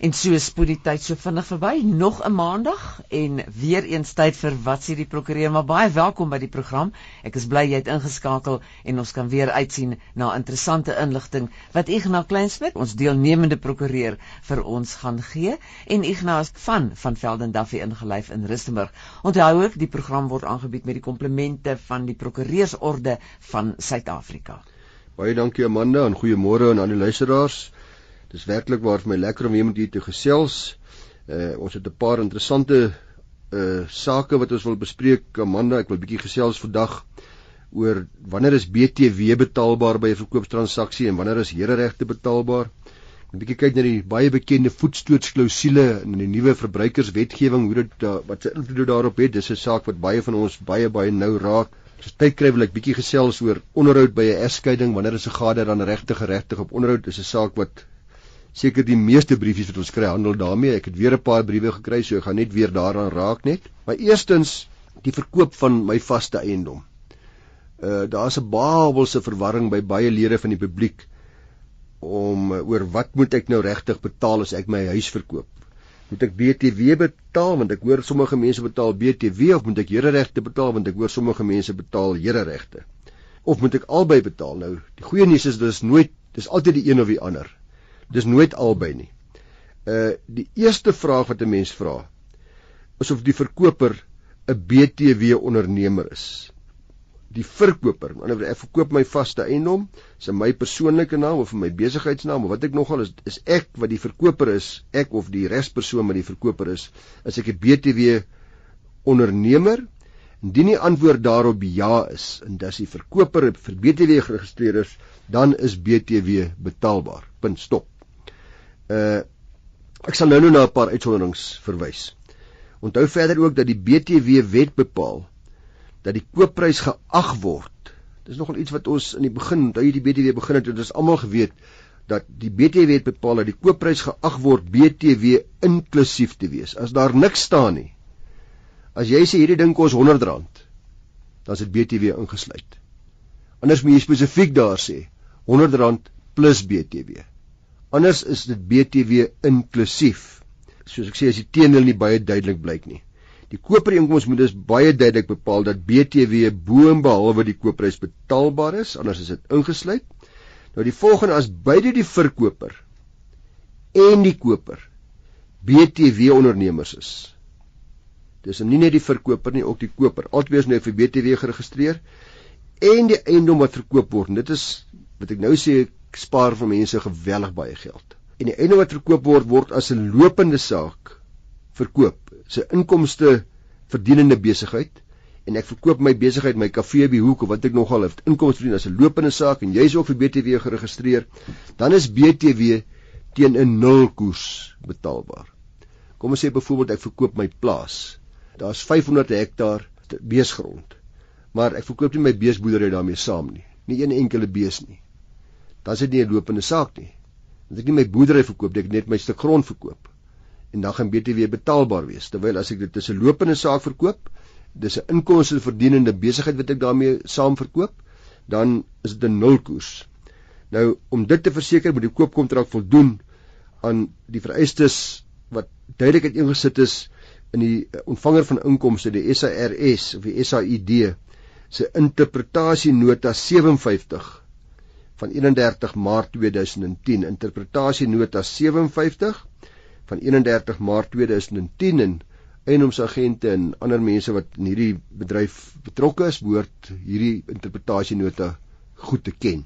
En so spoed die tyd so vinnig verby, nog 'n maandag en weer eens tyd vir wat sê die prokureur, maar baie welkom by die program. Ek is bly jy het ingeskakel en ons kan weer uitsien na interessante inligting wat Ignas Kleinsmid, ons deelnemende prokureur, vir ons gaan gee en Ignas van van Velden Duffy ingelyf in Rustenburg. Onthou ook, die program word aangebied met die komplemente van die Prokureursorde van Suid-Afrika. Baie dankie Amanda en goeiemôre aan al die luisteraars. Dis werklik waar vir my lekker om weer met julle te gesels. Uh ons het 'n paar interessante uh sake wat ons wil bespreek. Amanda, ek wil bietjie gesels vandag oor wanneer is BTW betaalbaar by 'n verkoopstransaksie en wanneer is hereregte betaalbaar. 'n Bietjie kyk na die baie bekende voetstootsklausule in die nuwe verbruikerswetgewing, hoe dit wat se invloed daarop het. Dis 'n saak wat baie van ons baie baie nou raak. As tyd kry wil ek bietjie gesels oor onderhoud by 'n egskeiding. Wanneer is 'n gade dan regtig geregtig op onderhoud? Dis 'n saak wat seker die meeste briefies wat ons kry handel daarmee. Ek het weer 'n paar briewe gekry, so ek gaan net weer daaraan raak net. Maar eerstens die verkoop van my vaste eiendom. Uh daar's 'n babelse verwarring by baie lede van die publiek om uh, oor wat moet ek nou regtig betaal as ek my huis verkoop? Moet ek BTW betaal want ek hoor sommige mense betaal BTW of moet ek hereregte betaal want ek hoor sommige mense betaal hereregte? Of moet ek albei betaal? Nou, die goeie nuus is dis nooit dis altyd die een of die ander. Dis nooit albei nie. Uh die eerste vraag wat 'n mens vra is of die verkoper 'n BTW ondernemer is. Die verkoper, aan die ander wyse ek verkoop my vaste eiendom, is in my persoonlike naam of in my besigheidsnaam of wat ek nogal is, is ek wat die verkoper is, ek of die respersoon wat die verkoper is, is ek 'n BTW ondernemer? Indien die antwoord daarop ja is en dis die verkoper vir BTW geregistreer is, dan is BTW betaalbaar. Punt stop. Uh ek sal nou nou na 'n paar uitsonderings verwys. Onthou verder ook dat die BTW wet bepaal dat die koopprys geag word. Dis nogal iets wat ons in die begin, onthou jy die BTW begin het, het ons almal geweet dat die BTW wet bepaal dat die koopprys geag word BTW inklusief te wees. As daar niks staan nie. As jy sê hierdie ding kos R100, dan is dit BTW ingesluit. Anders moet jy spesifiek daar sê R100 plus BTW. Anders is dit BTW inklusief. Soos ek sê as die teendeel nie baie duidelik blyk nie. Die koopooreenkoms moet dus baie duidelik bepaal dat BTW bo en behalwe die koopprys betaalbaar is, anders is dit ingesluit. Nou die volgende as beide die verkoper en die koper BTW ondernemers is. Dis nie net die verkoper nie, ook die koper. Albei is nou vir BTW geregistreer en die eiendom wat verkoop word. Dit is wat ek nou sê spaar vir mense geweldig baie geld. En die einde wat verkoop word word as 'n lopende saak verkoop. Sy inkomste verdienende besigheid en ek verkoop my besigheid my kafee by hoek of wat ek nogal het inkomste verdien as 'n lopende saak en jy's ook vir BTW geregistreer, dan is BTW teen 'n nul koers betaalbaar. Kom ons sê byvoorbeeld ek verkoop my plaas. Daar's 500 hektaar beesgrond. Maar ek verkoop nie my beesboerdery daarmee saam nie. Nie een enkele bees nie dan is dit nie 'n lopende saak nie. Want ek nie my boerdery verkoop, ek net my stuk grond verkoop. En dan gaan BTW betaalbaar wees. Terwyl as ek dit tussen lopende saak verkoop, dis 'n inkomste verdienende besigheid wat ek daarmee saam verkoop, dan is dit 'n nulkoers. Nou om dit te verseker moet die koopkontrak voldoen aan die vereistes wat duidelik uiteengesit is in die ontvanger van inkomste die SARS of die SAID se interpretasienota 57 van 31 Maart 2010 interpretasie nota 57 van 31 Maart 2010 en eiendomsagente en ander mense wat in hierdie bedryf betrokke is behoort hierdie interpretasie nota goed te ken.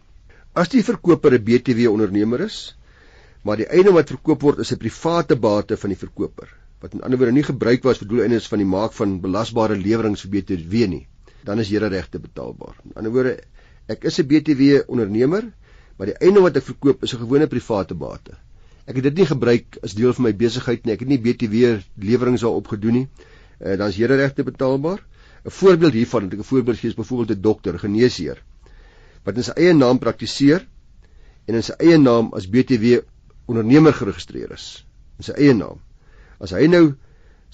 As die verkoper 'n BTW ondernemer is, maar die eiendom wat verkoop word is 'n private bate van die verkoper wat in ander woorde nie gebruik was vir doeleindes van die maak van belasbare leweringe vir BTW nie, dan is hierdie regte betaalbaar. In ander woorde Ek is 'n BTW ondernemer, maar die eiendom wat ek verkoop is 'n gewone private bate. Ek het dit nie gebruik as deel van my besigheid nie. Ek het nie BTW leweringe daarop gedoen nie. Uh, dan is here regte betaalbaar. 'n Voorbeeld hiervan, ek 'n voorbeeld gee is byvoorbeeld 'n dokter, geneesheer wat in sy eie naam praktiseer en in sy eie naam as BTW ondernemer geregistreer is. In sy eie naam. As hy nou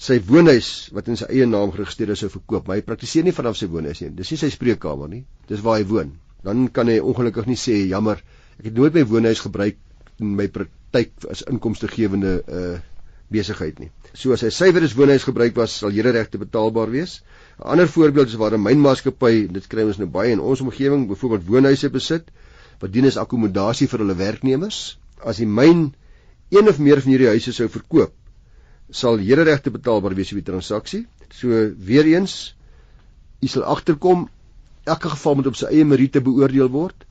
sy woonhuis wat in sy eie naam geregistreer is sou verkoop, maar hy praktiseer nie vanaf sy woonhuis nie. Dis nie sy spreekkamer nie. Dis waar hy woon. Dan kan hy ongelukkig nie sê jammer, ek het nooit my woonhuis gebruik in my praktyk as inkomstegewende uh besigheid nie. So as hy suiwer is woonhuisgebruik was, sal hereregte betaalbaar wees. 'n Ander voorbeeld is waar 'n mynmaatskappy, dit kry ons nou baie in ons omgewing, byvoorbeeld woonhuise besit wat dien as akkommodasie vir hulle werknemers. As die myn een of meer van hierdie huise sou verkoop, sal hereregte betaalbaar wees op die transaksie. So weer eens, u sal agterkom elke geval moet op sy eie meriete beoordeel word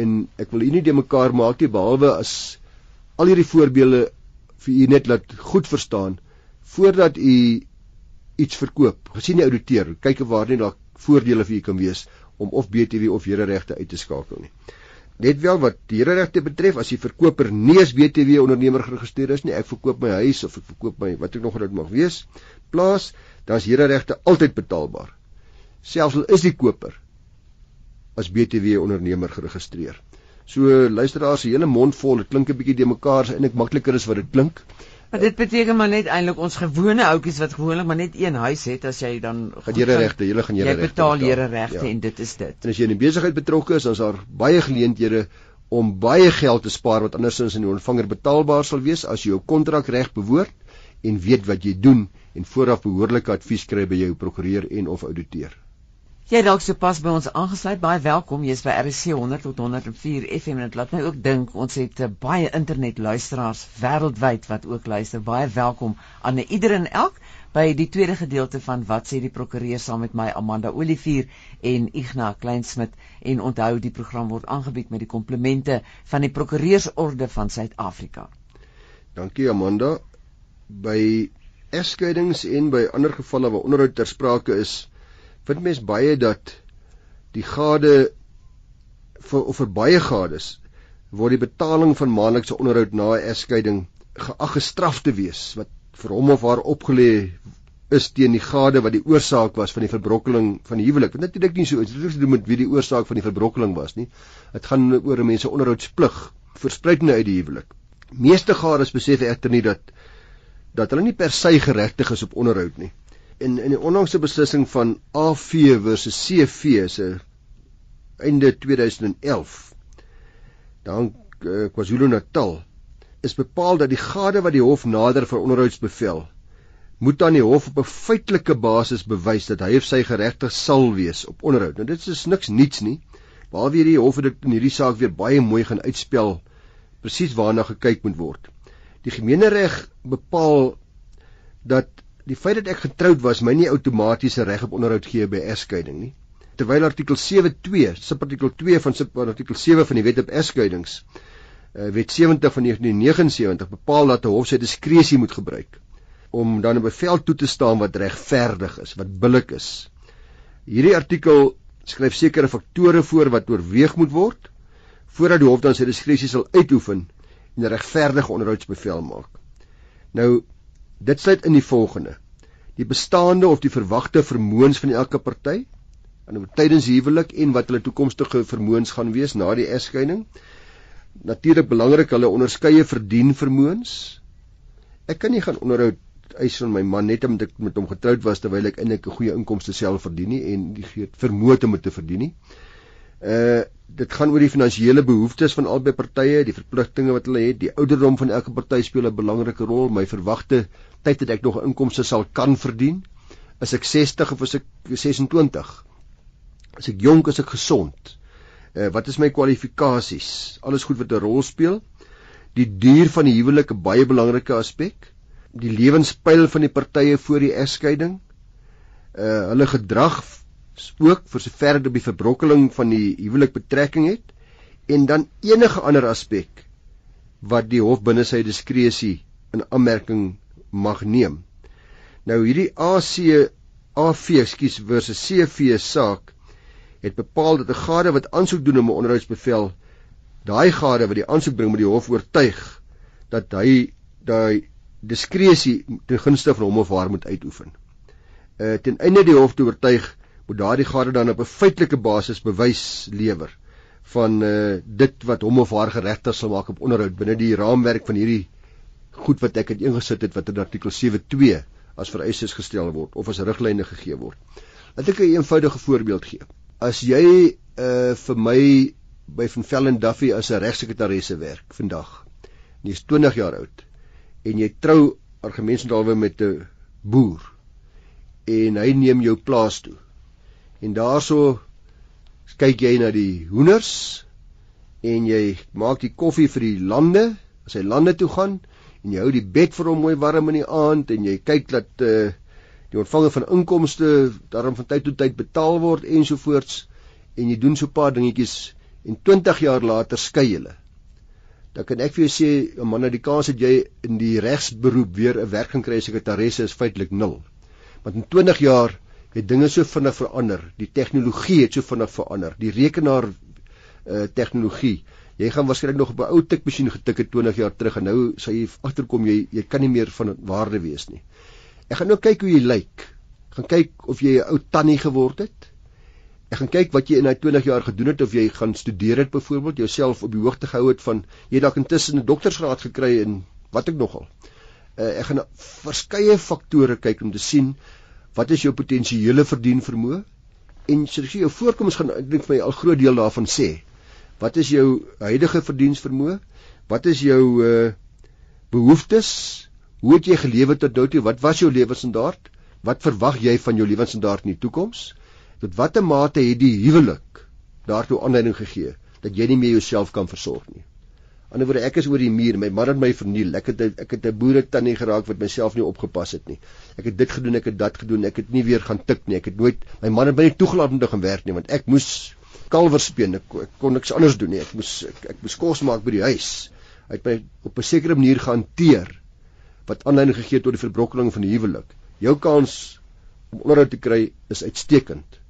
en ek wil u nie de mekaar maak nie behalwe as al hierdie voorbeelde vir u net laat goed verstaan voordat u iets verkoop. Gesien die ouditeur, kyk of waar nie daar voordele vir u kan wees om of BTW of hereregte uit te skakel nie. Net wel wat hereregte betref, as die verkoper nie as BTW ondernemer geregistreer is nie, ek verkoop my huis of ek verkoop my wat ek nog dit mag wees, plaas, dan is hereregte altyd betaalbaar. Selfs al is die koper as BTW ondernemer geregistreer. So luisteraars, se hele mond vol, dit klink 'n bietjie de mekaar, is eintlik makliker as wat dit klink. Maar dit beteken maar net eintlik ons gewone ouetjies wat gewoonlik maar net een huis het as jy dan gaan jy gaan jy regte. Jy betaal jy regte ja. en dit is dit. En as jy in die besigheid betrokke is, dan is daar baie geleenthede om baie geld te spaar wat andersins in die ontvanger betaalbaar sal wees as jy jou kontrak reg bewoord en weet wat jy doen en vooraf behoorlike advies kry by jou prokureur en of ouditeur. Jy dalk sopas by ons aangesluit. Baie welkom. Jy's by RC 100 tot 104 FM en dit laat my ook dink ons het uh, baie internetluisteraars wêreldwyd wat ook luister. Baie welkom aan ieder en elk by die tweede gedeelte van wat sê die prokureur saam met my Amanda Olivier en Ignas Kleinsmid en onthou die program word aangebied met die komplimente van die Prokureursorde van Suid-Afrika. Dankie Amanda. By egskeidings en by ander gevalle waar onderhoud ter sprake is, vind mens baie dat die gade vir of vir baie gades word die betaling van maandelikse onderhoud na egskeiding geag gestraf te wees wat vir hom of haar opgelê is teen die gade wat die oorsaak was van die verbrokkeling van die huwelik. Wat natuurlik nie so. Dit het te doen met wie die oorsaak van die verbrokkeling was nie. Dit gaan oor 'n mens se onderhoudsplig verspreidende uit die huwelik. Meeste gades besef egter nie dat dat hulle nie per se geregtig is op onderhoud nie in in die onlangse beslissing van AV versus CV se einde 2011 dan uh, KwaZulu-Natal is bepaal dat die gade wat die hof nader vir onderhoudsbevel moet aan die hof op 'n feitelike basis bewys dat hy of sy geregtig sal wees op onderhoud. Nou dit is niks niets nie. Behalwe hierdie hof het dit in hierdie saak weer baie mooi gaan uitspel presies waarna gekyk moet word. Die gemeenereg bepaal dat die feit dat ek getroud was my nie outomaties 'n reg op onderhoud gee by egskeiding nie. Terwyl artikel 7.2, subartikel 2 van subartikel 7 van die Wet op Egskeidings, uh, Wet 70 van 1979 bepaal dat 'n hof sy diskresie moet gebruik om dan 'n bevel toe te staan wat regverdig is, wat billik is. Hierdie artikel skryf sekere faktore voor wat oorweeg moet word voordat die hof dan sy diskresie sal uitoefen en 'n regverdige onderhoudsbevel maak. Nou Dit sluit in die volgende: die bestaande of die verwagte vermoëns van elke party aan tydens huwelik en wat hulle toekomstige vermoëns gaan wees na die egskeiding. Natuurlik belangrik hulle onderskeie verdien vermoëns. Ek kan nie gaan onderhoud eis van my man net omdat ek met hom getroud was terwyl ek eintlik 'n goeie inkomste self verdien nie en die vermoë om te verdien nie. Uh dit gaan oor die finansiële behoeftes van albei partye, die verpligtinge wat hulle het, die ouderdom van elke party speel 'n belangrike rol, my verwagte tyd dat ek nog inkomste sal kan verdien. Is ek 60 of is ek 26? Is ek jonk, is ek gesond? Uh wat is my kwalifikasies? Alles goed wat 'n rol speel. Die duur van die huwelik 'n baie belangrike aspek. Die lewenspyl van die partye voor die egskeiding. Uh hulle gedrag ook vir sover dit op die verbrokkeling van die huwelik betrekking het en dan enige ander aspek wat die hof binne sy diskresie in aanmerking mag neem. Nou hierdie AC AV, ekskuus, versus CV saak het bepaal dat 'n gade wat aansoek doen om 'n onderhoudsbevel, daai gade wat die aansoek bring met die hof oortuig dat hy daai diskresie ten gunste van hom of haar moet uitoefen. Uh ten einde die hof te oortuig moet daardie gade dan op 'n feitelike basis bewys lewer van uh, dit wat hom of haar geregtig sal maak op onderhoud binne die raamwerk van hierdie goed wat ek het ingesit het wat in artikel 7.2 as vereistes gestel word of as riglyne gegee word. Laat ek 'n een eenvoudige voorbeeld gee. As jy uh, vir my by van Vellen Duffy as 'n regsekretaresse werk vandag Jy is 20 jaar oud en jy trou argumentsdalwe met 'n boer en hy neem jou plaas toe. En daarso kyk jy na die hoenders en jy maak die koffie vir die lande, as hy lande toe gaan en jy hou die bed vir hom mooi warm in die aand en jy kyk dat uh, die ontvanger van inkomste daarom van tyd tot tyd betaal word ensovoorts en jy doen so 'n paar dingetjies en 20 jaar later skei julle. Dan kan ek vir jou sê, 'n man uit die kans dat jy in die regsberoep weer 'n werk kan kry as sekretaresse is feitelik nul. Want in 20 jaar het dinge so vinnig verander. Die tegnologie het so vinnig verander. Die rekenaar uh tegnologie. Jy gaan waarskynlik nog op 'n ou tikmasjien getik het 20 jaar terug en nou sê jy agterkom jy jy kan nie meer van waarde wees nie. Ek gaan nou kyk hoe jy lyk. Ek gaan kyk of jy 'n ou tannie geword het. Ek gaan kyk wat jy in daai 20 jaar gedoen het of jy gaan studeer het byvoorbeeld, jouself op die hoogte gehou het van jy dalk intussen 'n doktorsgraad gekry en wat ek nogal. Uh, ek gaan verskeie faktore kyk om te sien wat is jou potensiële verdien vermoë en jy jou voorkoms gaan ek dink vir my al groot deel daarvan sê. Wat is jou huidige verdiensvermoë? Wat is jou uh behoeftes? Hoe het jy gelewe tot nou toe? Wat was jou lewensstandaard? Wat verwag jy van jou lewensstandaard in die toekoms? tot watter mate het die huwelik daartoe aanleiding gegee dat jy nie meer jouself kan versorg nie. Ander ek is oor die muur, my man het my verniel. Ek het ek het 'n boere tannie geraak wat myself nie opgepas het nie. Ek het dit gedoen, ek het dat gedoen, ek het nie weer gaan tik nie. Ek het nooit my man het my nie toegelaat om te gaan werk nie want ek moes kalwers speen. Ek, ek kon niks anders doen nie. Ek moes ek, ek moes kos maak by die huis. Hy het my op 'n sekere manier gehanteer wat aanleiding gegee het tot die verbrokkeling van die huwelik. Jou kans om onderhoud te kry is uitstekend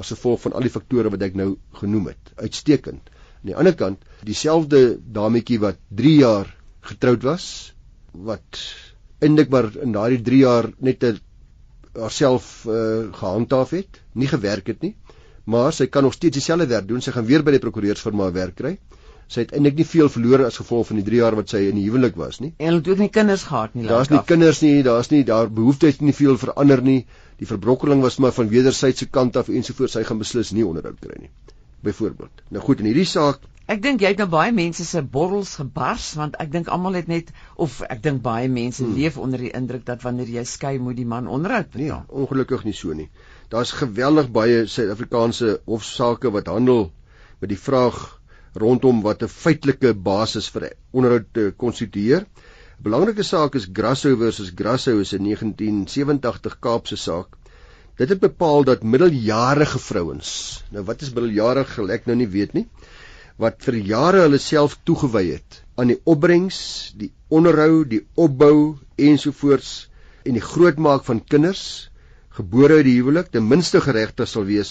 as gevolg van al die faktore wat ek nou genoem het. Uitstekend. Aan die ander kant, dieselfde dametjie wat 3 jaar getroud was, wat eintlik maar in daardie 3 jaar net haarself uh, gehandhaaf het, nie gewerk het nie, maar sy kan nog steeds dieselfde werk doen. Sy gaan weer by die prokureursfirma werk kry sy het eintlik nie veel verloor as gevolg van die 3 jaar wat sy in die huwelik was nie. En hulle het ook nie kinders gehad nie. Daar's nie kinders nie, daar's nie daar behoeftes nie veel verander nie. Die verbrokkeling was maar van wederwysige kant af ensovoorts sy gaan beslis nie onderhoud kry nie. Byvoorbeeld. Nou goed, in hierdie saak Ek dink jy het nou baie mense se borrels gebars want ek dink almal het net of ek dink baie mense hmm. leef onder die indruk dat wanneer jy skei moet die man onderhoud betaal. Nee, ongelukkig nie so nie. Daar's geweldig baie Suid-Afrikaanse hofsaake wat handel met die vraag rondom wat 'n feitelike basis vir onderhoud te konstitueer. 'n Belangrike saak is Grasso versus Grasso is 'n 1987 Kaapse saak. Dit het bepaal dat middeljarige vrouens, nou wat is middeljarig, ek nou nie weet nie, wat vir jare hulle self toegewy het aan die opbrengs, die onderhou, die opbou ensovoorts en die grootmaak van kinders gebore uit die huwelik ten minste geregtig sal wees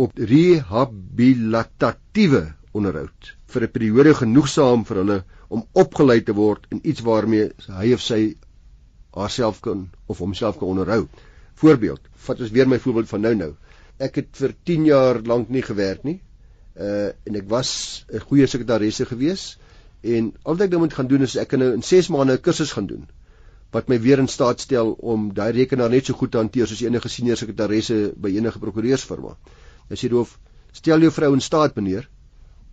op rehabilitatiewe onderhoud vir 'n periode genoegsaam vir hulle om opgelei te word in iets waarmee hy of sy haarself kan of homself kan onderhou. Voorbeeld, vat ons weer my voorbeeld van nou nou. Ek het vir 10 jaar lank nie gewerk nie. Uh en ek was 'n goeie sekretaresse gewees en al wat ek nou moet gaan doen is ek kan nou in 6 maande 'n kursus gaan doen wat my weer in staat stel om daai rekenaar net so goed te hanteer soos enige senior sekretaresse by enige prokureursfirma. As jy doof, stel jou vrou in staat meneer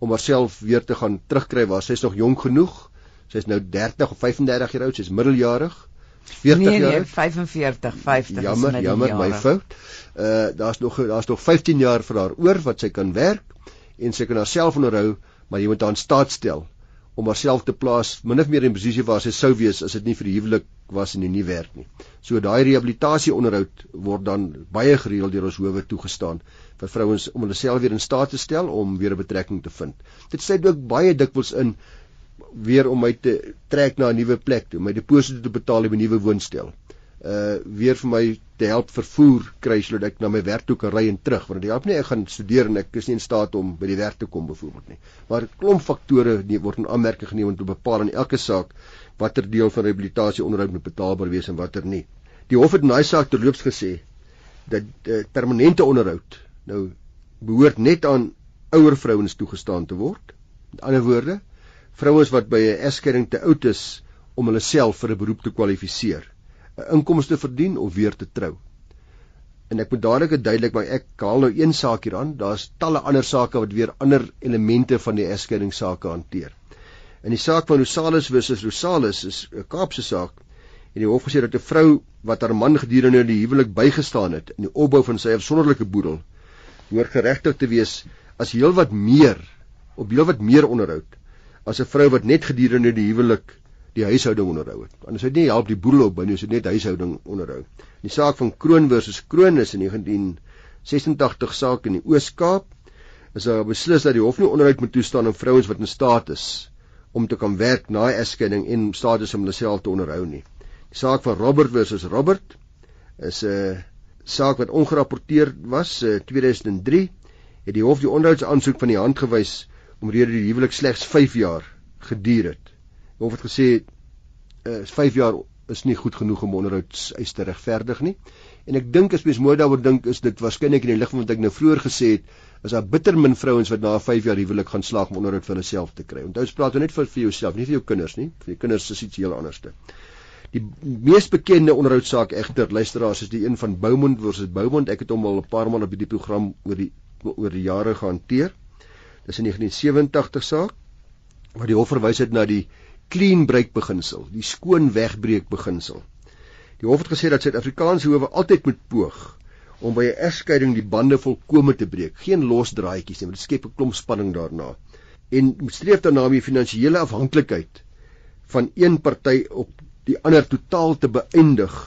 om haarself weer te gaan terugkry waar sy is nog jonk genoeg. Sy is nou 30 of 35 jaar oud, sy is middeljarig. 40 nee, nee, jaar. 45, 50. Jammer, jammer, my fout. Uh daar's nog daar's nog 15 jaar vir haar oor wat sy kan werk en sy kan haarself onderhou, maar jy moet haar in staat stel om haarself te plaas min of meer in 'n posisie waar sy sou wees as dit nie vir die huwelik was en nie werk nie. So daai rehabilitasie onderhoud word dan baie gereeld deur ons howe toegestaan vir vrouens om hulle self weer in staat te stel om weer 'n betrekking te vind. Dit sê ook baie dikwels in weer om my te trek na 'n nuwe plek toe, my deposito te betaal by 'n nuwe woonstel. Uh weer vir my te help vervoer kry sodat ek na my werk toe kan ry en terug want dit help nie ek gaan studeer en ek is nie in staat om by die werk te kom byvoorbeeld nie. Maar klomp faktore nie word in aanmerking geneem om te bepaal in elke saak watter deel van rehabilitasie onderhoud moet betaalbaar wees en watter nie. Die hof het in daai saak terloops gesê dat uh, permanente onderhoud nou behoort net aan ouer vrouens toegestaan te word. Met ander woorde, vrouens wat by 'n egskeiding te oud is om hulle self vir 'n beroep te kwalifiseer, 'n inkomste verdien of weer te trou. En ek moet dadelik duidelik maar ek haal nou een saak hier aan, daar's talle ander sake wat weer ander elemente van die egskeidingsake hanteer. In die saak van Rosalis versus Rosalis is 'n Kaapse saak en die hof gesê dat 'n vrou wat haar man gedurende die huwelik bygestaan het in die opbou van sy afsonderlike boedel hoort geregtig te wees as heelwat meer op heelwat meer onderhoud as 'n vrou wat net gedurende die huwelik die huishouding onderhou het. Anders het nie help die boedel opbou nie, as dit net huishouding onderhou. Die saak van Kroon versus Kroon is in 1986 saak in die Oos-Kaap is daar beslis dat die hof nie onderhoud moet toestaan aan vrouens wat in staat is om te kan werk na egskeiding en staat is om hulle self te onderhou nie. Die saak van Robert versus Robert is 'n uh, saak wat ongerapporteer was, uh, 2003 het die hof die onderhoudsaansoek van die hand gewys omrede die huwelik slegs 5 jaar geduur het. Die hof het gesê uh, 5 jaar is nie goed genoeg om onderhoudseis te regverdig nie. En ek dink as mens mooi daaroor dink is dit waarskynlik in die lig van wat ek nou vroeër gesê het, is daar bitter min vrouens wat na 5 jaar huwelik gaan slaag om onderhoud vir hulself te kry. Onthou, ons praat nou net vir vir jouself, nie vir jou kinders nie. Vir die kinders is iets heel anderste. Die mees bekende onderhoudsaak egter, luisteraars, is die een van Beaumont versus Beaumont. Ek het hom al 'n paar maal op hierdie program oor die oor die jare gehanteer. Dis 'n 1987 saak waar die hof verwys het na die clean break beginsel, die skoon wegbreek beginsel. Die hof het gesê dat Suid-Afrikaanse howe altyd moet poog om by 'n egskeiding die bande volkome te breek, geen los draadjies nie, want dit skep 'n klomp spanning daarna. En moet streef daarna om die finansiële afhanklikheid van een party op die ander totaal te beëindig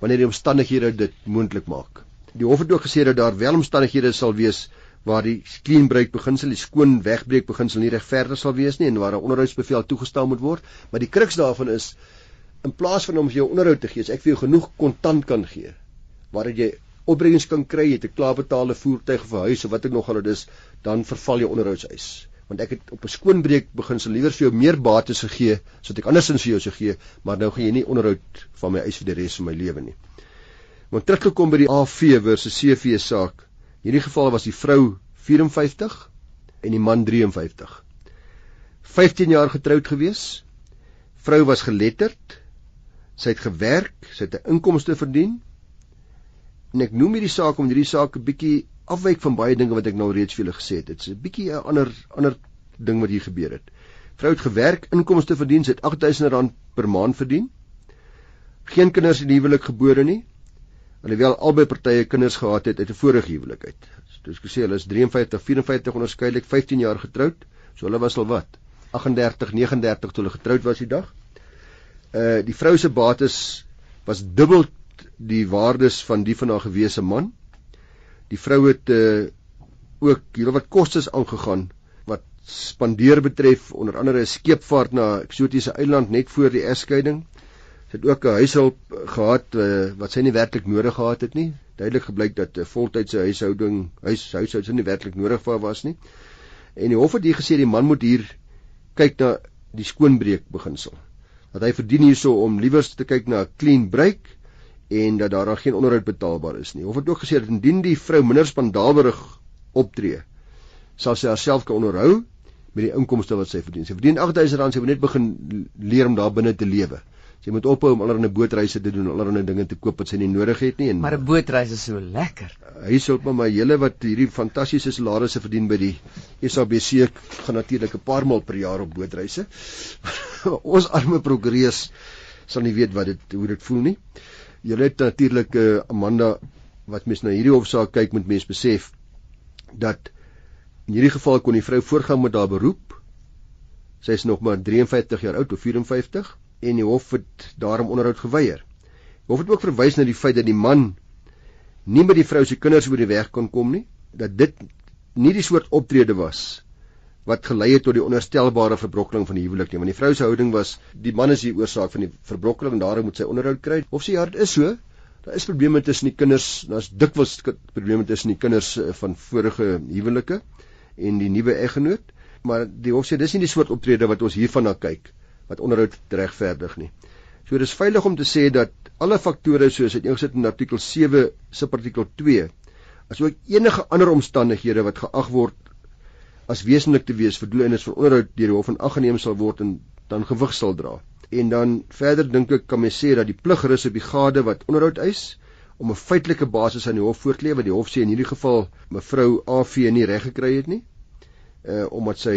wanneer die omstandighede dit moontlik maak. Die hof het ook gesê dat daar wel omstandighede sal wees waar die clean break beginsel, die skoon wegbreek beginsel nie regverdig sal wees nie en waar 'n onderhoudsbevel toegestaan moet word, maar die kruks daarvan is in plaas van om vir jou onderhoud te gee, as ek vir jou genoeg kontant kan gee, waar jy opbrengs kan kry, jy het 'n klaarbetaalde voertuig vir huis of wat ek nog al dit is, dan verval jou onderhoudseis. Want ek het op 'n skoonbreek begin se liewer vir jou meer bates gegee, sodat ek andersins vir jou sou gee, maar nou gaan jy nie onderhoud van my eis vir die res van my lewe nie. Maar teruggekom by die AV versus CV saak. Hierdie geval was die vrou 54 en die man 53. 15 jaar getroud gewees. Vrou was geletterd, sy het gewerk, sy het 'n inkomste verdien. En ek noem hierdie saak om hierdie saak 'n bietjie afwyk van baie dinge wat ek nou reeds vir julle gesê het. Dit's 'n bietjie 'n ander ander ding wat hier gebeur het. Vrou het gewerk, inkomste verdien, sy het R8000 per maand verdien. Geen kinders in die huwelik gebore nie. Alhoewel albei partye kinders gehad het uit 'n vorige huwelik uit. Soos gesê, hulle is 53, 54 onderskeidelik 15 jaar getroud. So hulle was al wat? 38, 39 toe hulle getroud was die dag. Uh die vrou se bates was dubbel die waardes van die van haar gewese man. Die vrou het uh ook heelwat kostes aangegaan wat spandeer betref onder andere 'n skeepvaart na eksotiese eiland net voor die egskeiding. Sy het ook 'n huishulp gehad uh, wat sy nie werklik nodig gehad het nie. Duidelik gebleik dat 'n uh, voltydse huishouding huis huishouding nie werklik nodig vir haar was nie. En die hof het hier gesê die man moet hier kyk na die skoonbreek beginsel dat hy verdien hierso om liewers te kyk na 'n clean break en dat daar dan geen onderhoud betaalbaar is nie. Of het ook gesê dat indien die vrou minder spandaalberig optree, sal sy haarself kan onderhou met die inkomste wat sy verdien. Sy verdien R8000, sy moet net begin leer om daar binne te lewe. Sy moet ophou om allerlei bootreise te doen, allerlei dinge te koop wat sy nie nodig het nie en Maar 'n bootreis is so lekker. Hy sê op my hele wat hierdie fantastiese salarisse verdien by die SABC gaan natuurlik 'n paar maal per jaar op bootreise. Ons arme prokureurs sal nie weet wat dit hoe dit voel nie. Jy het natuurlik uh, Amanda wat mens na hierdie hofsaak kyk moet mens besef dat in hierdie geval kon die vrou voorgaan met haar beroep. Sy is nog maar 53 jaar oud of 54 en die hof het daarom onderhoud geweier. Hof het ook verwys na die feit dat die man nie met die vrou se kinders oor die weg kon kom nie, dat dit nie die soort optrede was wat gelei het tot die onherstelbare verbrokkeling van die huwelik nie, want die vrou se houding was die man is die oorsaak van die verbrokkeling en daarom moet sy onderhoud kry. Of sy hart is so, daar is probleme tussen die kinders, daar's dikwels probleme tussen die kinders eh, van vorige huwelike en die nuwe eggenoot, maar die hof sê dis nie die soort optrede wat ons hiervan na kyk wat onderhoud regverdig nie. So dis veilig om te sê dat alle faktore soos dit ingesit in artikel 7 subartikel 2 asook enige ander omstandighede wat geag word as wesentlik te wees vir doeleindes van onderhoud deur die hof en aggeneem sal word en dan gewig sal dra. En dan verder dink ek kan mens sê dat die plig rus op die gade wat onderhoud eis om 'n feitelike basis aan die hof voor te lê wat die hof sê in hierdie geval mevrou AV nie reg gekry het nie. Uh omdat sy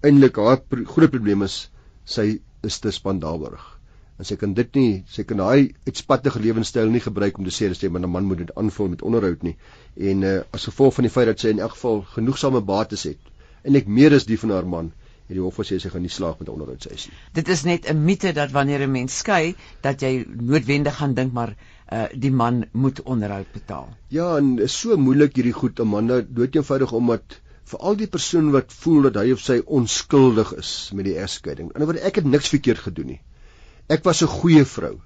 eintlik haar pro groot probleem is sy is te spandabelig. En sy kan dit nie, sy kan daai uitspattige lewenstyl nie gebruik om te sê dat sy met 'n man moet dit aanvul met onderhoud nie. En uh, as gevolg van die feit dat sy in elk geval genoegsame bates het en ek meer as die van haar man, het die hof gesê sy gaan nie slaag met onderhoud sy sê. Dit is net 'n mite dat wanneer 'n mens skei, dat jy noodwendig gaan dink maar uh, die man moet onderhoud betaal. Ja, en is so moeilik hierdie goed Amanda, dood eenvoudig omdat vir al die persoon wat voel dat hy of sy onskuldig is met die egskeiding. In 'n woord ek het niks verkeerd gedoen nie. Ek was 'n goeie vrou.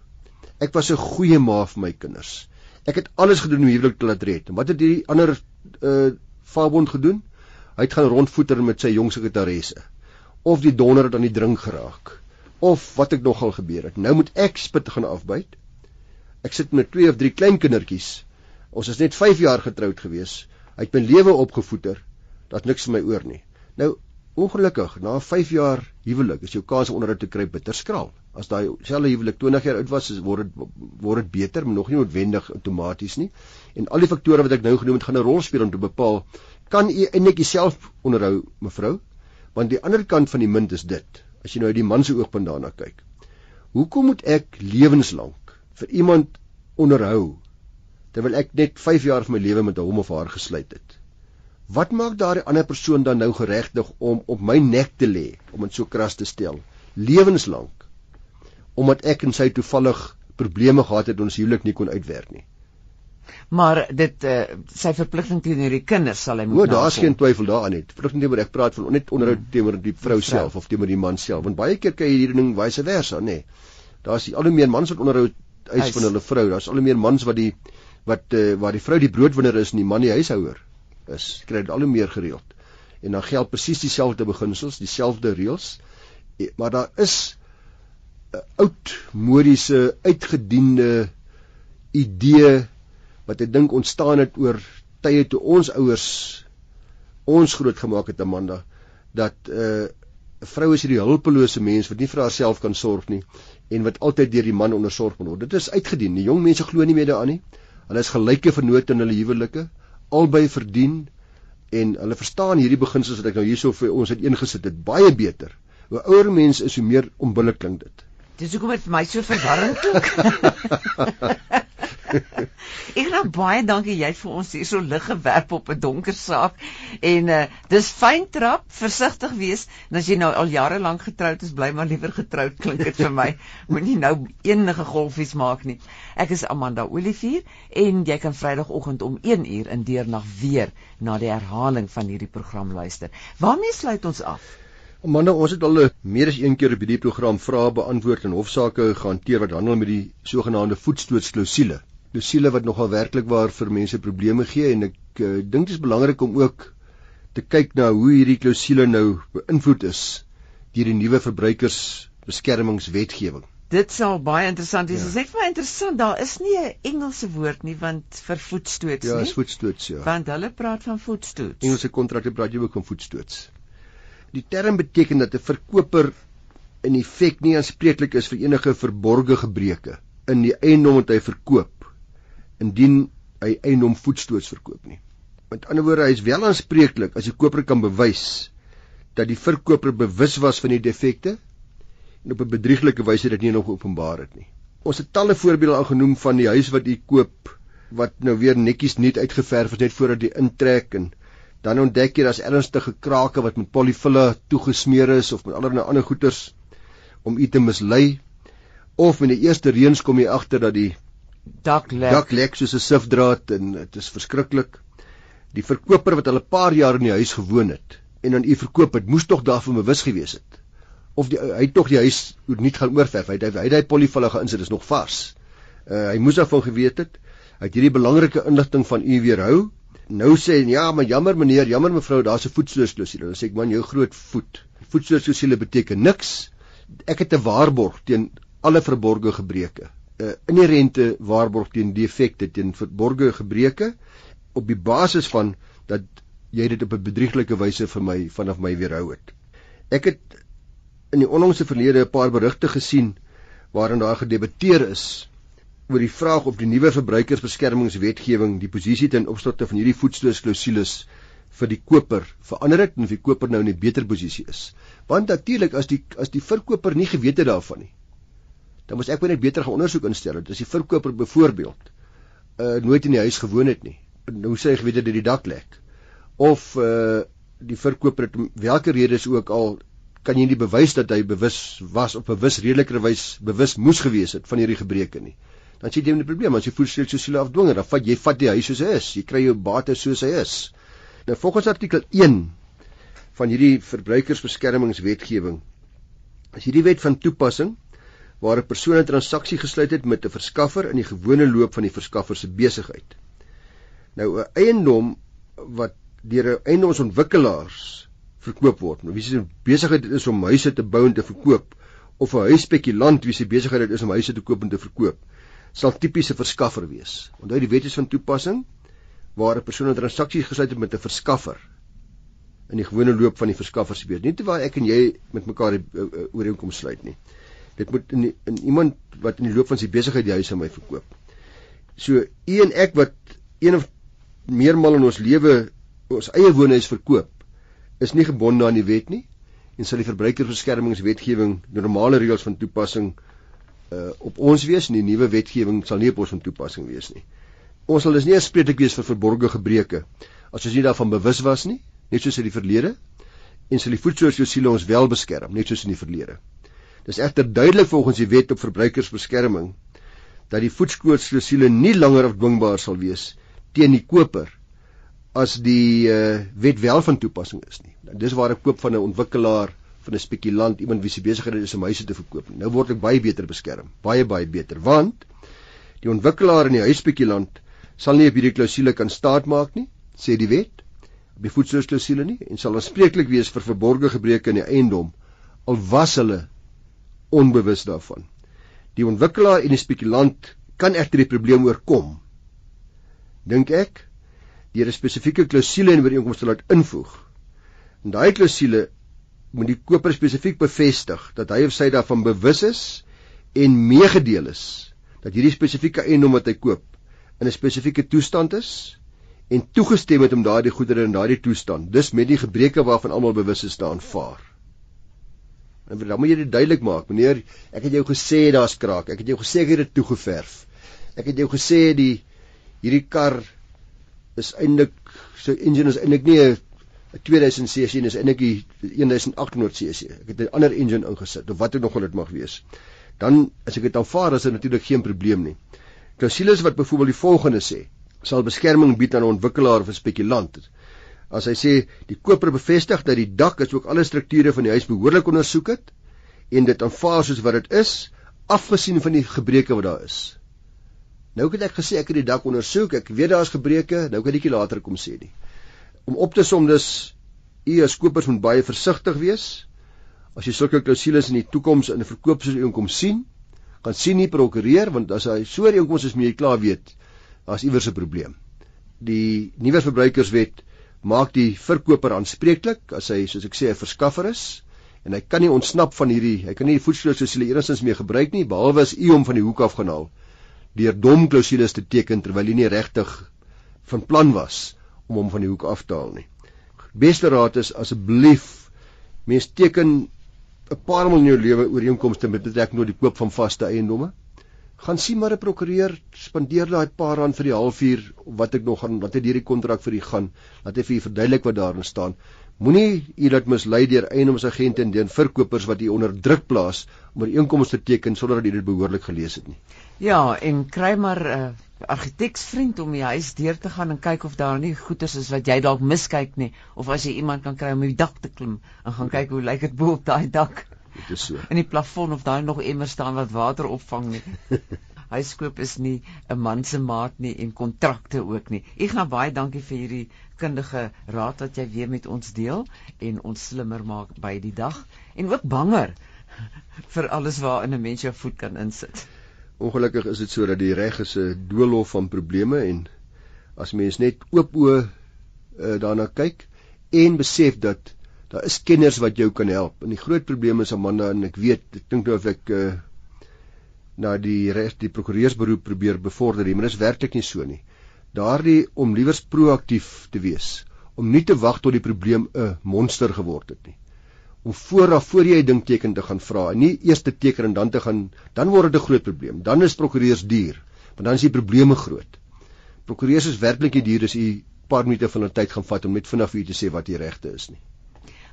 Ek was 'n goeie ma vir my kinders. Ek het alles gedoen om huwelik te laat red. En wat het hierdie ander uh Fabond gedoen? Hy het gaan rondvoeter met sy jong sekretaresse. Of die donder het aan die drink geraak. Of wat ek nogal gebeur het. Nou moet ek spit gaan afbyt. Ek sit met twee of drie klein kindertjies. Ons is net 5 jaar getroud gewees. Hy het my lewe opgevoeder daar's niks vir my oor nie. Nou ongelukkig na 5 jaar huwelik is jou kans om onderhoud te kry bitter skraal. As daai selfe huwelik 20 jaar oud was, word dit word dit beter, maar nog nie noodwendig outomaties nie. En al die faktore wat ek nou genoem het, gaan 'n rol speel om te bepaal kan u eintlik jouself onderhou, mevrou? Want die ander kant van die munt is dit, as jy nou uit die man se oogpunt daarna kyk. Hoekom moet ek lewenslank vir iemand onderhou terwyl ek net 5 jaar van my lewe met hom of haar gesluit het? Wat maak daardie ander persoon dan nou geregtig om op my nek te lê om dit so kras te stel? Lewenslank. Omdat ek en sy toevallig probleme gehad het ons huwelik nie kon uitwerk nie. Maar dit uh, sy verpligting teenoor die kinders sal hy moet nou daar's geen twyfel daaraan nie. Verpligting teenoor ek praat van net onderhoud teenoor die vrou self. of teenoor die man self. Want baie keer kry jy hierdie ding vice versa nê. Daar's al hoe meer mans wat onderhoud eis van hulle vrou. Daar's al hoe meer mans wat die wat uh, waar die vrou die broodwinner is en die man die huishouer is. Jy kry dit al hoe meer gereeld. En dan geld presies dieselfde beginsels, dieselfde reëls. E, maar daar is 'n oud modiese uitgediende idee wat ek dink ontstaan het oor tye toe ons ouers ons grootgemaak het Amanda dat 'n uh, vrou is hierdie hulpelose mens wat nie vir haarself kan sorg nie en wat altyd deur die man ondersorg moet word. Dit is uitgedien. Die jong mense glo nie meer daaraan nie. Hulle is gelyke vernoot in hulle huwelike albei verdien en hulle verstaan hierdie beginsels wat ek nou hierso vir ons het ingesit dit baie beter. Hoe ouer mense is, hoe meer onbillik klink dit. Dis hoekom dit vir my so verwarrend klink. ek gaan baie dankie jy het vir ons hier so lig gewerp op 'n donker saak. En uh, dis fyn trap versigtig wees en as jy nou al jare lank getroud is bly maar liewer getroud klink dit vir my. Moenie nou enige golfies maak nie. Ek is Amanda Olivier en jy kan Vrydagoggend om 1 uur in deernag weer na die herhaling van hierdie program luister. Waarmee sluit ons af? Amanda, ons het al eh, meer as een keer op hierdie program vrae beantwoord en hofsaake gehanteer wat handel met die sogenaamde voetstootsklausule dosiele wat nogal werklik waar vir mense probleme gee en ek uh, dink dit is belangrik om ook te kyk na hoe hierdie klousule nou beïnvloed is deur die nuwe verbruikersbeskermingswetgewing. Dit sal baie interessant wees. Ja. Dit is net vir my interessant, daar is nie 'n Engelse woord nie want vir voetstoots ja, nie. Ja, is voetstoots ja. Want hulle praat van voetstoots. Engelse kontrakte praat jy ook van voetstoots. Die term beteken dat 'n verkoper in effek nie aanspreeklik is vir enige verborgde gebreke in die eiendom wat hy verkoop indien hy eiendom voetstoots verkoop nie. Met ander woorde, hy is wel aanspreeklik as die koper kan bewys dat die verkoper bewus was van die defekte en op 'n bedrieglike wyse dit nie nog openbaar het nie. Ons het talle voorbeelde al genoem van die huis wat u koop wat nou weer netjies net uitgeverf is net voordat jy intrek en dan ontdek jy daar's ernstige krake wat met polyfilla toegesmeer is of met allerlei ander goeters om u te mislei of in die eerste reëns kom jy agter dat die dak lek. Dak lek soos 'n sifdraad en dit is verskriklik. Die verkoper wat al 'n paar jaar in die huis gewoon het en aan u verkoop het, moes tog daarvan bewus gewees het. Of die, hy het tog die huis nie gaan oorverf. Hy het hy het hy polyfillige insit is nog vars. Uh, hy moes daarvan geweet het. Hy het hierdie belangrike inligting van u weerhou. Nou sê hy ja, maar jammer meneer, jammer mevrou, daar's 'n voetstootsklausule. Dan sê ek man, jou groot voet. Voetstootsklausule beteken niks. Ek het 'n waarborg teen alle verborgde gebreke. Uh, inherente waarborg teen defekte teen verborgde gebreke op die basis van dat jy dit op 'n bedrieglike wyse vir my vanaf my weerhou het. Ek het in die onlangse verlede 'n paar berigte gesien waarin daar gedebatteer is oor die vraag of die nuwe verbruikersbeskermingswetgewing die posisie ten opsigte van hierdie voetstootsklausules vir die koper verander het en of die koper nou in 'n beter posisie is. Want natuurlik as die as die verkoper nie geweet het daarvan nie, dan moes ek net beter gaan ondersoek instel. As die verkoper byvoorbeeld uh nooit in die huis gewoon het nie. Nou sê hy geweet dat die dak lek. Of uh die verkoper het watter rede is ook al kan jy nie bewys dat hy bewus was op 'n bewus redeliker wys bewus moes gewees het van hierdie gebreke nie. Dan sê jy 'n probleem as jy voedsel so siele afdwinger, dan vat jy vat die huis soos hy is. Jy kry jou bate soos hy is. Nou volgens artikel 1 van hierdie verbruikersbeskermingswetgewing is hierdie wet van toepassing waar 'n persoon 'n transaksie gesluit het met 'n verskaffer in die gewone loop van die verskaffer se besigheid. Nou 'n eiendom wat deur 'n eiendomsontwikkelaars verkoop word. Nou wie se besigheid is om huise te bou en te verkoop of 'n huisspekulant wie se besigheid is om huise te koop en te verkoop, sal tipiese verskaffer wees. Onthou die wet is van toepassing waar 'n persoon 'n transaksie gesluit het met 'n verskaffer in die gewone loop van die verskaffer se besigheid. Nie terwyl ek en jy met mekaar die uh, uh, ooreenkoms sluit nie. Dit moet in, die, in iemand wat in die loop van sy besigheid die huis aan my verkoop. So u en ek wat een of meermal in ons lewe ons eie woonhuis verkoop is nie gebonde aan die wet nie en sal die verbruikersbeskermingswetgewing normale reëls van toepassing uh, op ons wees en die nuwe wetgewing sal nie op ons van toepassing wees nie. Ons sal dus nie aanspreeklik wees vir verborgde gebreke as ons nie daarvan bewus was nie, net soos in die verlede en sal die voedselsiele ons wel beskerm net soos in die verlede. Dis egter duidelik volgens die wet op verbruikersbeskerming dat die voedselsiele nie langer afdwingbaar sal wees teen die koper as die uh, wet wel van toepassing is nie. Nou dis waar ek koop van 'n ontwikkelaar, van 'n spekulant, iemand wie se besigheid is om huise te verkoop. Nou word ek baie beter beskerm, baie baie beter, want die ontwikkelaar en die huisspekulant sal nie op hierdie klousule kan staatmaak nie, sê die wet, op die voedselklousule nie en sal aanspreeklik wees vir verborgde gebreke in die eiendom al was hulle onbewus daarvan. Die ontwikkelaar en die spekulant kan egter die probleem oorkom. Dink ek deur 'n spesifieke klousule in ooreenkoms te laat invoeg. En daai klousule moet die koper spesifiek bevestig dat hy of sy daarvan bewus is en meegedeel is dat hierdie spesifieke eiendom wat hy koop in 'n spesifieke toestand is en toegestem het om daardie goedere in daardie toestand, dis met die gebreke waarvan almal bewus is te aanvaar. En dan moet jy dit duidelik maak, meneer, ek het jou gesê daar's kraak, ek het jou gesê ek het dit toegeverf. Ek het jou gesê die hierdie kar is eintlik so engine is eintlik nie 'n 2000 cc nie, is eintlik 'n 1800 cc. Ek het 'n ander engine ingesit of wat ook nog al dit mag wees. Dan as ek dit aanvaar, is dit natuurlik geen probleem nie. Klausules wat byvoorbeeld die volgende sê, sal beskerming bied aan 'n ontwikkelaar of 'n spekulant. As hy sê die koper bevestig dat die dak is ook alle strukture van die huis behoorlik ondersoek het en dit aanvaar soos wat dit is, afgesien van die gebreke wat daar is. Nou het ek gesê ek het die dak ondersoek, ek weet daar's gebreke, nou kan ek dit later kom sê nie. Om op te som dus u as kopers moet baie versigtig wees as jy sulke klousules in die toekoms in 'n verkoopsooreenkoms sien, gaan sien nie prokureer want as hy so 'n ooreenkoms is, moet jy klaar weet daar's iewers 'n probleem. Die nuwe verbruikerswet maak die verkoper aanspreeklik as hy soos ek sê 'n verskaffer is en hy kan nie ontsnap van hierdie hy kan nie die voedselklousule enigstens meer gebruik nie behalwe as u hom van die hoek af gaan haal deur dom klousules te teken terwyl hy nie regtig van plan was om hom van die hoek af te haal nie. Beste raad is asseblief mens teken 'n paar maal in jou lewe ooreenkomste met betrekking tot die koop van vaste eiendomme. Gaan sien maar 'n prokureur, spandeer daai paar rand vir die halfuur wat ek nog gaan wat hy hierdie kontrak vir u gaan, laat hy vir u verduidelik wat daarin staan. Moenie u laat mislei deur eiendomsagente en deur verkopers wat u onder druk plaas om 'n ooreenkoms te teken sonder dat u dit behoorlik gelees het nie. Ja, en kry maar 'n uh, argiteksvriend om die huis deur te gaan en kyk of daar nie goeders is wat jy dalk miskyk nie of as jy iemand kan kry om die dak te klim en gaan kyk hoe lyk dit bo op daai dak. Dit is so. In die plafon of daar nog immer staan wat water opvang nie. Huiskoop is nie 'n man se maat nie en kontrakte ook nie. Gaan baie dankie vir hierdie kundige raad wat jy weer met ons deel en ons slimmer maak by die dag en ook banger vir alles waarin 'n mens jou voet kan insit. Ongelukkig is dit so dat die reg is 'n doolhof van probleme en as mens net oop oë uh, daarna kyk en besef dat daar is kenners wat jou kan help. En die groot probleem is Amanda en ek weet, ek dink nou of ek uh, na die reg die prokureursberoep probeer bevorder, maar dit is werklik nie so nie. Daardie om liewers proaktief te wees, om nie te wag tot die probleem 'n monster geword het nie. Om vooraf voor jy 'n ding teken te gaan vra en nie eers te teken en dan te gaan dan word dit 'n groot probleem. Dan is prokureurs duur, want dan is die probleme groot. Prokureurs is werklik nie duur as u paar minute van hulle tyd gaan vat om net vinnig vir u te sê wat die regte is nie.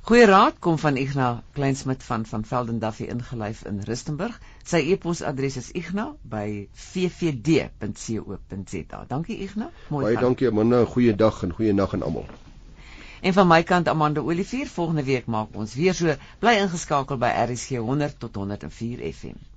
Goeie raad kom van Ignas Kleinsmid van van Velden Duffy ingelyf in Rustenburg. Sy e-posadres is igna@ffd.co.za. Dankie Ignas. Mooi. Baie dankie Amanda. Goeie dag en goeie nag aan almal. En van my kant Amanda Olivier, volgende week maak ons weer so bly ingeskakel by RSG 100 tot 104 FM.